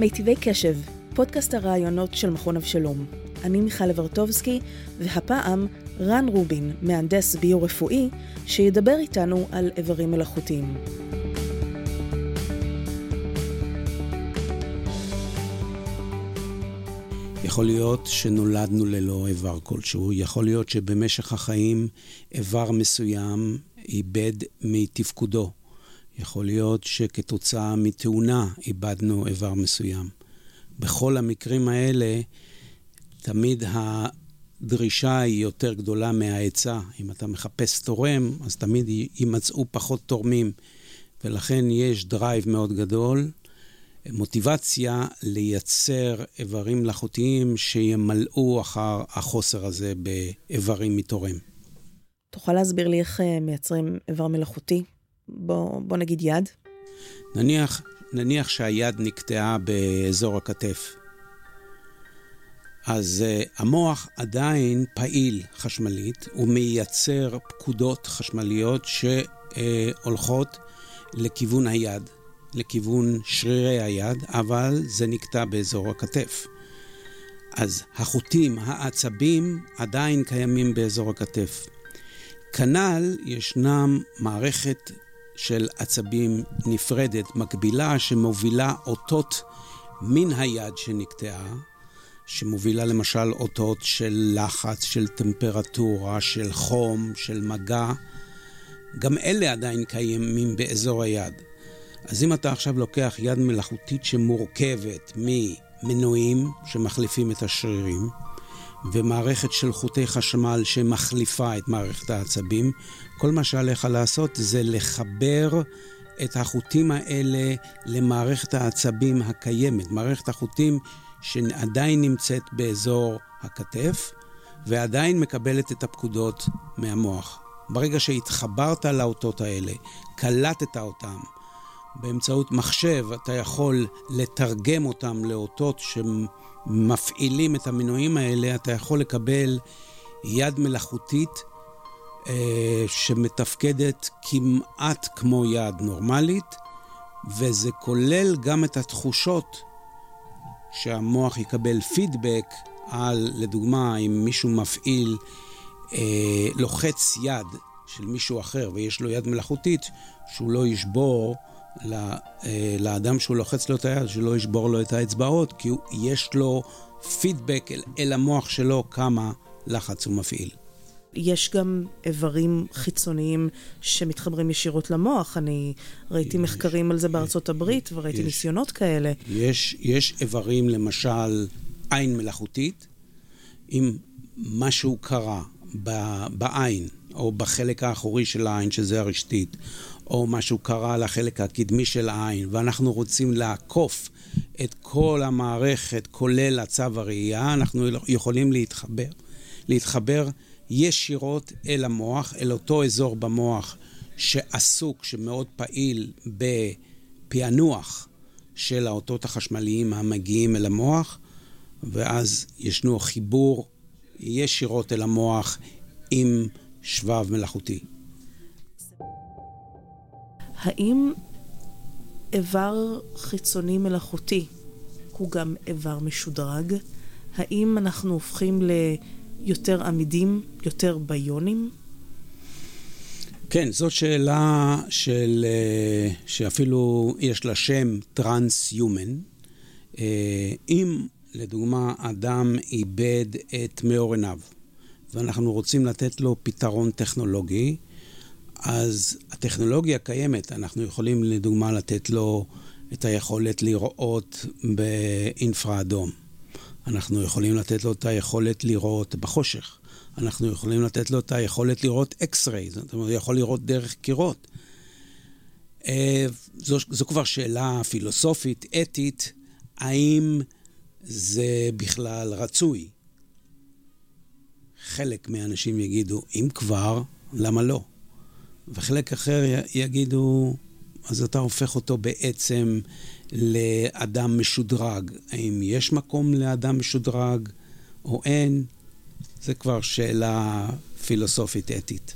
מיטיבי קשב, פודקאסט הרעיונות של מכון אבשלום. אני מיכל לברטובסקי, והפעם רן רובין, מהנדס ביו-רפואי, שידבר איתנו על איברים מלאכותיים. יכול להיות שנולדנו ללא איבר כלשהו, יכול להיות שבמשך החיים איבר מסוים איבד מתפקודו. יכול להיות שכתוצאה מתאונה איבדנו איבר מסוים. בכל המקרים האלה, תמיד הדרישה היא יותר גדולה מההיצע. אם אתה מחפש תורם, אז תמיד יימצאו פחות תורמים. ולכן יש drive מאוד גדול, מוטיבציה לייצר איברים מלאכותיים שימלאו אחר החוסר הזה באיברים מתורם. תוכל להסביר לי איך אה, מייצרים איבר מלאכותי? בוא, בוא נגיד יד. נניח, נניח שהיד נקטעה באזור הכתף. אז uh, המוח עדיין פעיל חשמלית, הוא מייצר פקודות חשמליות שהולכות לכיוון היד, לכיוון שרירי היד, אבל זה נקטע באזור הכתף. אז החוטים, העצבים, עדיין קיימים באזור הכתף. כנ"ל ישנם מערכת של עצבים נפרדת, מקבילה, שמובילה אותות מן היד שנקטעה, שמובילה למשל אותות של לחץ, של טמפרטורה, של חום, של מגע. גם אלה עדיין קיימים באזור היד. אז אם אתה עכשיו לוקח יד מלאכותית שמורכבת ממנועים שמחליפים את השרירים, ומערכת של חוטי חשמל שמחליפה את מערכת העצבים, כל מה שעליך לעשות זה לחבר את החוטים האלה למערכת העצבים הקיימת, מערכת החוטים שעדיין נמצאת באזור הכתף ועדיין מקבלת את הפקודות מהמוח. ברגע שהתחברת לאותות האלה, קלטת אותם, באמצעות מחשב אתה יכול לתרגם אותם לאותות שמפעילים את המנועים האלה, אתה יכול לקבל יד מלאכותית אה, שמתפקדת כמעט כמו יד נורמלית, וזה כולל גם את התחושות שהמוח יקבל פידבק על, לדוגמה, אם מישהו מפעיל, אה, לוחץ יד של מישהו אחר ויש לו יד מלאכותית, שהוא לא ישבור לאדם שהוא לוחץ לו את היד, שלא ישבור לו את האצבעות, כי יש לו פידבק אל, אל המוח שלו כמה לחץ הוא מפעיל. יש גם איברים חיצוניים שמתחברים ישירות למוח. אני ראיתי יש, מחקרים על זה בארצות הברית וראיתי יש, ניסיונות כאלה. יש, יש איברים, למשל, עין מלאכותית, אם משהו קרה בעין או בחלק האחורי של העין, שזה הרשתית, או משהו קרה לחלק הקדמי של העין, ואנחנו רוצים לעקוף את כל המערכת, כולל הצו הראייה, אנחנו יכולים להתחבר, להתחבר ישירות אל המוח, אל אותו אזור במוח שעסוק, שמאוד פעיל בפענוח של האותות החשמליים המגיעים אל המוח, ואז ישנו חיבור ישירות אל המוח עם שבב מלאכותי. האם איבר חיצוני מלאכותי הוא גם איבר משודרג? האם אנחנו הופכים ליותר עמידים, יותר ביונים? כן, זאת שאלה של, אה, שאפילו יש לה שם טרנס-יומן. אה, אם לדוגמה אדם איבד את מאור עיניו, ואנחנו רוצים לתת לו פתרון טכנולוגי, אז הטכנולוגיה קיימת, אנחנו יכולים לדוגמה לתת לו את היכולת לראות באינפרה אדום. אנחנו יכולים לתת לו את היכולת לראות בחושך. אנחנו יכולים לתת לו את היכולת לראות אקס-ריי, זאת אומרת, הוא יכול לראות דרך קירות. אה, זו, זו כבר שאלה פילוסופית, אתית, האם זה בכלל רצוי? חלק מהאנשים יגידו, אם כבר, למה לא? וחלק אחר יגידו, אז אתה הופך אותו בעצם לאדם משודרג. האם יש מקום לאדם משודרג או אין? זה כבר שאלה פילוסופית אתית.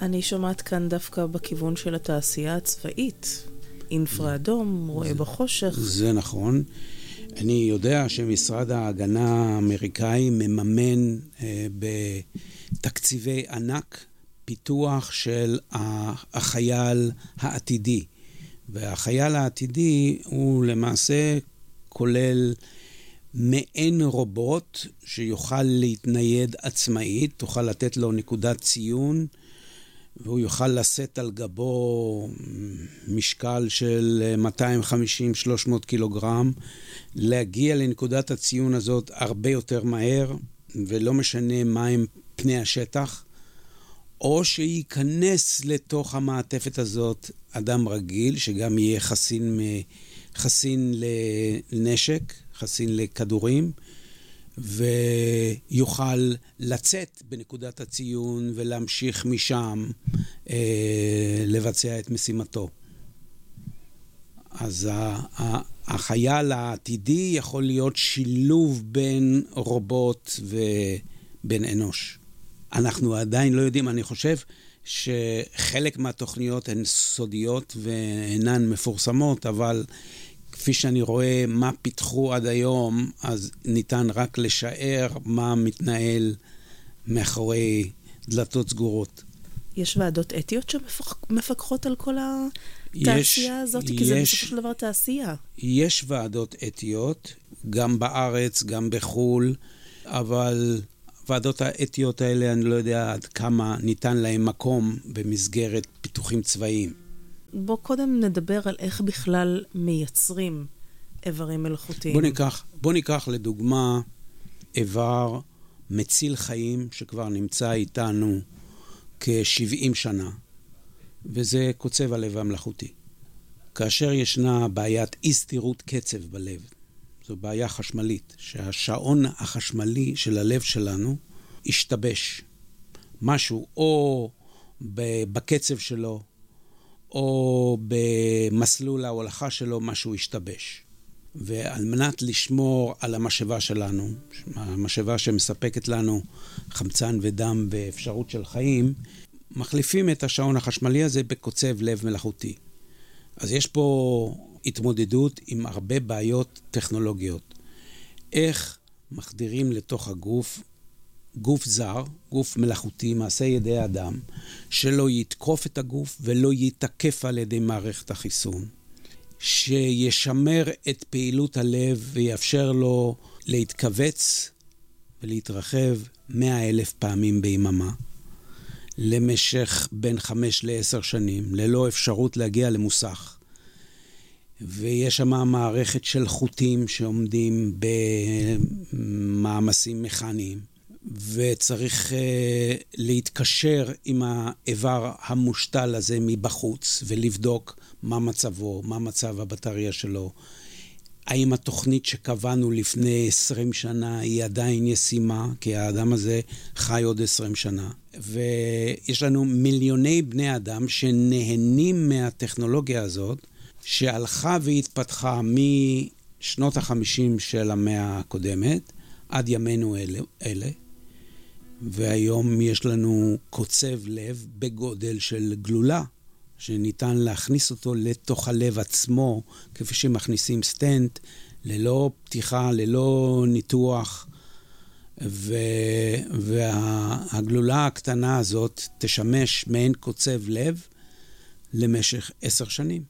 אני שומעת כאן דווקא בכיוון של התעשייה הצבאית. אינפרה אדום, רואה בחושך. זה נכון. אני יודע שמשרד ההגנה האמריקאי מממן אה, בתקציבי ענק פיתוח של החייל העתידי. והחייל העתידי הוא למעשה כולל מעין רובוט שיוכל להתנייד עצמאית, תוכל לתת לו נקודת ציון, והוא יוכל לשאת על גבו משקל של 250-300 קילוגרם, להגיע לנקודת הציון הזאת הרבה יותר מהר, ולא משנה מהם פני השטח, או שייכנס לתוך המעטפת הזאת אדם רגיל, שגם יהיה חסין, חסין לנשק, חסין לכדורים, ויוכל לצאת בנקודת הציון ולהמשיך משם אה, לבצע את משימתו. אז החייל העתידי יכול להיות שילוב בין רובוט ובין אנוש. אנחנו עדיין לא יודעים, אני חושב שחלק מהתוכניות הן סודיות ואינן מפורסמות, אבל כפי שאני רואה מה פיתחו עד היום, אז ניתן רק לשער מה מתנהל מאחורי דלתות סגורות. יש ועדות אתיות שמפקחות על כל התעשייה יש, הזאת? כי יש, זה בסופו של דבר תעשייה. יש ועדות אתיות, גם בארץ, גם בחו"ל, אבל הוועדות האתיות האלה, אני לא יודע עד כמה ניתן להם מקום במסגרת פיתוחים צבאיים. בוא קודם נדבר על איך בכלל מייצרים איברים מלאכותיים. בוא ניקח, בוא ניקח לדוגמה איבר מציל חיים שכבר נמצא איתנו כ-70 שנה, וזה קוצב הלב המלאכותי. כאשר ישנה בעיית אי סתירות קצב בלב, זו בעיה חשמלית, שהשעון החשמלי של הלב שלנו השתבש. משהו, או בקצב שלו, או במסלול ההולכה שלו, משהו השתבש. ועל מנת לשמור על המשאבה שלנו, המשאבה שמספקת לנו חמצן ודם ואפשרות של חיים, מחליפים את השעון החשמלי הזה בקוצב לב מלאכותי. אז יש פה התמודדות עם הרבה בעיות טכנולוגיות. איך מחדירים לתוך הגוף גוף זר, גוף מלאכותי, מעשה ידי אדם, שלא יתקוף את הגוף ולא ייתקף על ידי מערכת החיסון, שישמר את פעילות הלב ויאפשר לו להתכווץ ולהתרחב מאה אלף פעמים ביממה, למשך בין חמש לעשר שנים, ללא אפשרות להגיע למוסך. ויש שם מערכת של חוטים שעומדים במאמסים מכניים. וצריך uh, להתקשר עם האיבר המושתל הזה מבחוץ ולבדוק מה מצבו, מה מצב הבטריה שלו. האם התוכנית שקבענו לפני 20 שנה היא עדיין ישימה, כי האדם הזה חי עוד 20 שנה. ויש לנו מיליוני בני אדם שנהנים מהטכנולוגיה הזאת, שהלכה והתפתחה משנות ה-50 של המאה הקודמת עד ימינו אלה. אלה. והיום יש לנו קוצב לב בגודל של גלולה, שניתן להכניס אותו לתוך הלב עצמו, כפי שמכניסים סטנט, ללא פתיחה, ללא ניתוח. ו... והגלולה הקטנה הזאת תשמש מעין קוצב לב למשך עשר שנים.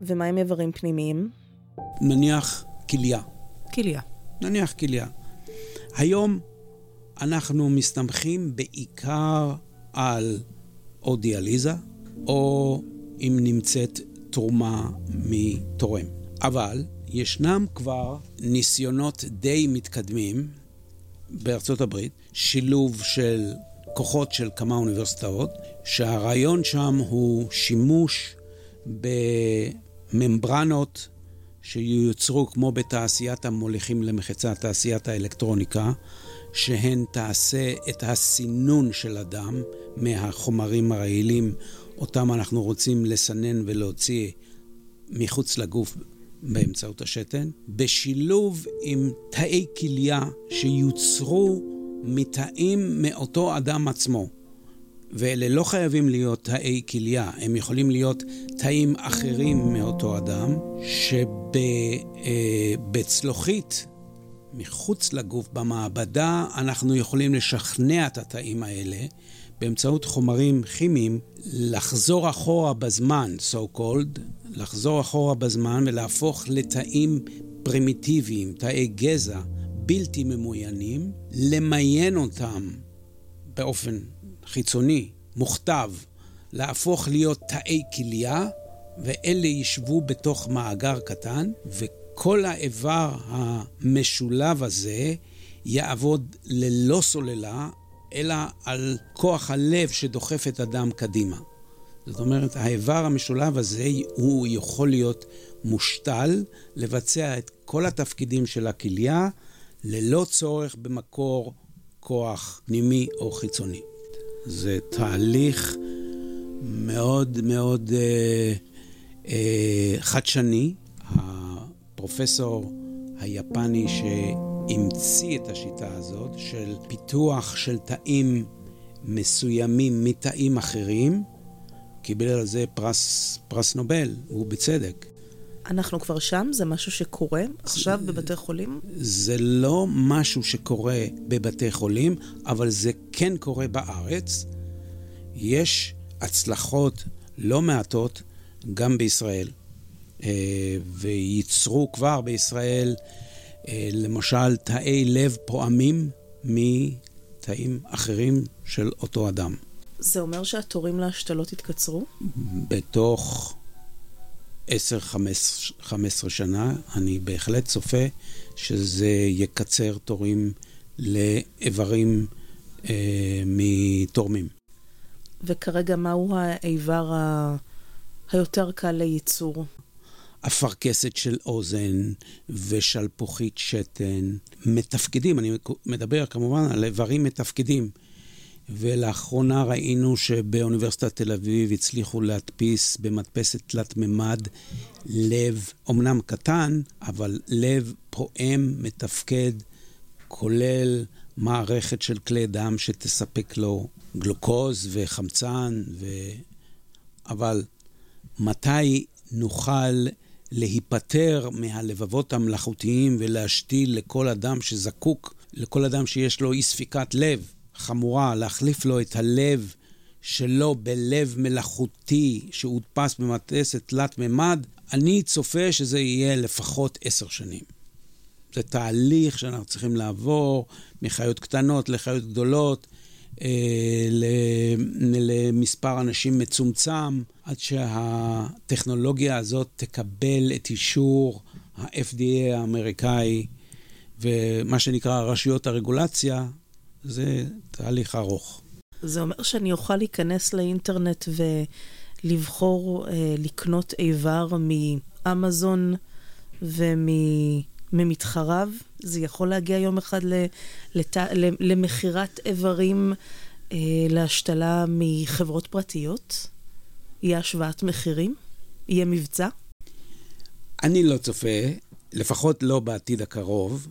ומה עם איברים פנימיים? נניח כליה. כליה. נניח כליה. היום אנחנו מסתמכים בעיקר על או דיאליזה, או אם נמצאת תרומה מתורם. אבל ישנם כבר ניסיונות די מתקדמים בארצות הברית, שילוב של כוחות של כמה אוניברסיטאות, שהרעיון שם הוא שימוש בממברנות שיוצרו כמו בתעשיית המוליכים למחצה, תעשיית האלקטרוניקה, שהן תעשה את הסינון של הדם מהחומרים הרעילים, אותם אנחנו רוצים לסנן ולהוציא מחוץ לגוף באמצעות השתן, בשילוב עם תאי כליה שיוצרו מתאים מאותו אדם עצמו. ואלה לא חייבים להיות תאי כליה, הם יכולים להיות תאים אחרים מאותו אדם, שבצלוחית, מחוץ לגוף, במעבדה, אנחנו יכולים לשכנע את התאים האלה באמצעות חומרים כימיים לחזור אחורה בזמן, so called, לחזור אחורה בזמן ולהפוך לתאים פרימיטיביים, תאי גזע בלתי ממוינים, למיין אותם באופן חיצוני, מוכתב, להפוך להיות תאי כליה, ואלה ישבו בתוך מאגר קטן, וכל האיבר המשולב הזה יעבוד ללא סוללה, אלא על כוח הלב שדוחף את הדם קדימה. זאת אומרת, האיבר המשולב הזה, הוא יכול להיות מושתל, לבצע את כל התפקידים של הכליה, ללא צורך במקור כוח פנימי או חיצוני. זה תהליך מאוד מאוד אה, אה, חדשני. הפרופסור היפני שהמציא את השיטה הזאת של פיתוח של תאים מסוימים מתאים אחרים, קיבל על זה פרס, פרס נובל, ובצדק. אנחנו כבר שם? זה משהו שקורה עכשיו זה, בבתי חולים? זה לא משהו שקורה בבתי חולים, אבל זה כן קורה בארץ. יש הצלחות לא מעטות גם בישראל, וייצרו כבר בישראל, אה, למשל, תאי לב פועמים מתאים אחרים של אותו אדם. זה אומר שהתורים להשתלות התקצרו? בתוך 10-15 שנה, אני בהחלט צופה שזה יקצר תורים לאיברים אה, מתורמים. וכרגע מהו האיבר ה... היותר קל לייצור? אפרכסת של אוזן ושלפוחית שתן מתפקדים, אני מדבר כמובן על איברים מתפקדים. ולאחרונה ראינו שבאוניברסיטת תל אביב הצליחו להדפיס במדפסת תלת מימד לב, אמנם קטן, אבל לב פועם, מתפקד, כולל מערכת של כלי דם שתספק לו גלוקוז וחמצן, ו... אבל מתי נוכל להיפטר מהלבבות המלאכותיים ולהשתיל לכל אדם שזקוק, לכל אדם שיש לו אי ספיקת לב חמורה, להחליף לו את הלב שלו בלב מלאכותי שהודפס במדפסת תלת מימד, אני צופה שזה יהיה לפחות עשר שנים. זה תהליך שאנחנו צריכים לעבור מחיות קטנות לחיות גדולות, למספר אנשים מצומצם, עד שהטכנולוגיה הזאת תקבל את אישור ה-FDA האמריקאי, ומה שנקרא רשויות הרגולציה, זה תהליך ארוך. זה אומר שאני אוכל להיכנס לאינטרנט ולבחור אה, לקנות איבר מאמזון וממתחריו? זה יכול להגיע יום אחד. למכירת איברים אה, להשתלה מחברות פרטיות? יהיה השוואת מחירים? יהיה מבצע? אני לא צופה, לפחות לא בעתיד הקרוב.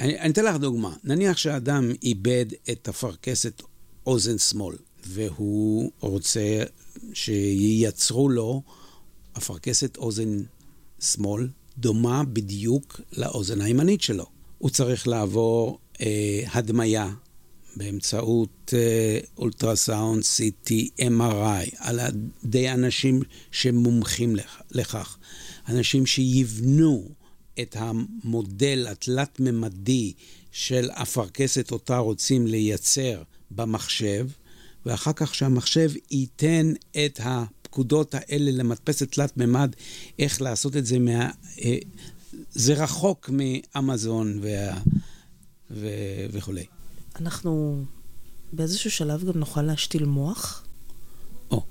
אני, אני אתן לך דוגמה. נניח שאדם איבד את אפרכסת אוזן שמאל, והוא רוצה שייצרו לו אפרכסת אוזן שמאל דומה בדיוק לאוזן הימנית שלו. הוא צריך לעבור אה, הדמיה באמצעות אה, אולטרסאונד, CT, MRI, על ידי אנשים שמומחים לכך, אנשים שיבנו את המודל התלת-ממדי של אפרכסת אותה רוצים לייצר במחשב, ואחר כך שהמחשב ייתן את הפקודות האלה למדפסת תלת-ממד, איך לעשות את זה מה... אה, זה רחוק מאמזון וה... ו... וכולי. אנחנו באיזשהו שלב גם נוכל להשתיל מוח? או.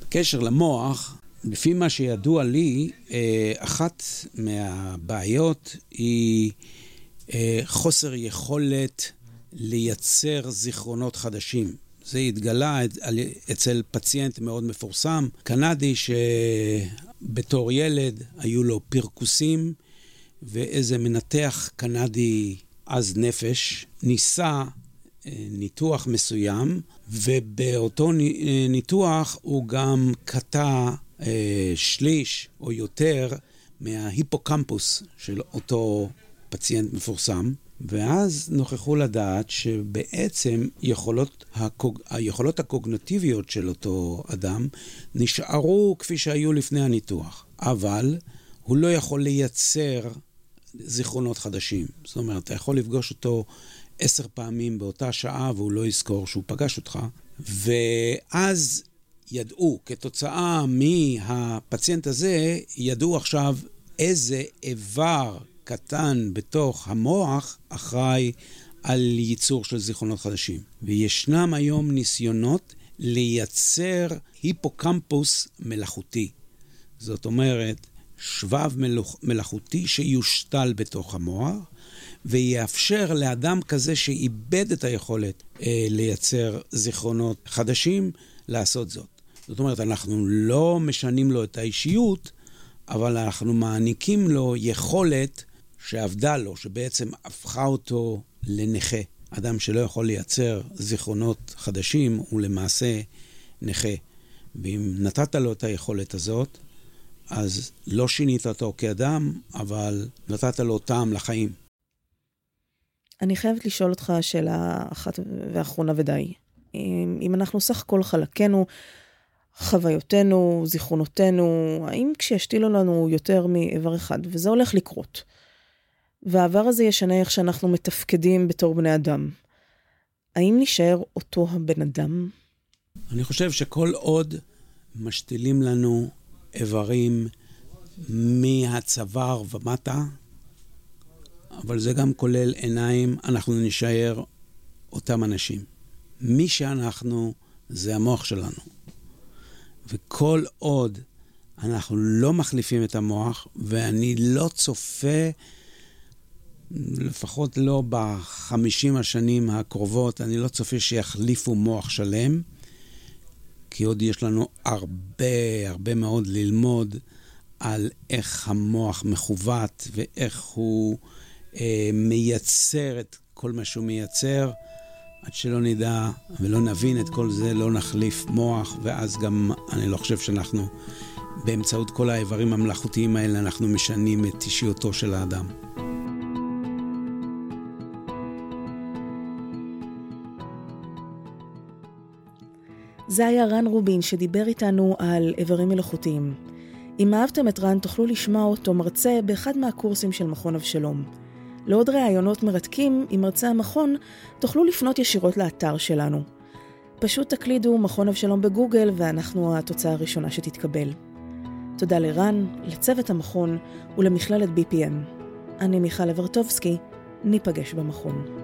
בקשר למוח, לפי מה שידוע לי, אה, אחת מהבעיות היא אה, חוסר יכולת לייצר זיכרונות חדשים. זה התגלה אצל פציינט מאוד מפורסם, קנדי, שבתור ילד היו לו פרכוסים, ואיזה מנתח קנדי עז נפש ניסה ניתוח מסוים, ובאותו ניתוח הוא גם קטע שליש או יותר מההיפוקמפוס של אותו פציינט מפורסם, ואז נוכחו לדעת שבעצם יכולות, הקוג... היכולות הקוגנטיביות של אותו אדם נשארו כפי שהיו לפני הניתוח, אבל הוא לא יכול לייצר זיכרונות חדשים. זאת אומרת, אתה יכול לפגוש אותו עשר פעמים באותה שעה והוא לא יזכור שהוא פגש אותך, ואז ידעו, כתוצאה מהפציינט הזה, ידעו עכשיו איזה איבר קטן בתוך המוח אחראי על ייצור של זיכרונות חדשים. וישנם היום ניסיונות לייצר היפוקמפוס מלאכותי. זאת אומרת, שבב מלאכותי שיושתל בתוך המוח, ויאפשר לאדם כזה שאיבד את היכולת אה, לייצר זיכרונות חדשים, לעשות זאת. זאת אומרת, אנחנו לא משנים לו את האישיות, אבל אנחנו מעניקים לו יכולת שאבדה לו, שבעצם הפכה אותו לנכה. אדם שלא יכול לייצר זיכרונות חדשים הוא למעשה נכה. ואם נתת לו את היכולת הזאת, אז לא שינית אותו כאדם, אבל נתת לו טעם לחיים. אני חייבת לשאול אותך שאלה אחת ואחרונה ודי. אם אנחנו סך כל חלקנו, חוויותינו, זיכרונותינו, האם כשישתילו לנו יותר מאיבר אחד, וזה הולך לקרות, והעבר הזה ישנה איך שאנחנו מתפקדים בתור בני אדם, האם נשאר אותו הבן אדם? אני חושב שכל עוד משתילים לנו איברים מהצוואר ומטה, אבל זה גם כולל עיניים, אנחנו נשאר אותם אנשים. מי שאנחנו זה המוח שלנו. וכל עוד אנחנו לא מחליפים את המוח, ואני לא צופה, לפחות לא בחמישים השנים הקרובות, אני לא צופה שיחליפו מוח שלם, כי עוד יש לנו הרבה, הרבה מאוד ללמוד על איך המוח מכוות ואיך הוא אה, מייצר את כל מה שהוא מייצר. עד שלא נדע ולא נבין את כל זה, לא נחליף מוח, ואז גם אני לא חושב שאנחנו, באמצעות כל האיברים המלאכותיים האלה, אנחנו משנים את אישיותו של האדם. זה היה רן רובין שדיבר איתנו על איברים מלאכותיים. אם אהבתם את רן, תוכלו לשמוע אותו מרצה באחד מהקורסים של מכון אבשלום. לעוד ראיונות מרתקים עם מרצה המכון, תוכלו לפנות ישירות לאתר שלנו. פשוט תקלידו מכון אבשלום בגוגל ואנחנו התוצאה הראשונה שתתקבל. תודה לרן, לצוות המכון ולמכללת BPM. אני מיכל אברטובסקי, ניפגש במכון.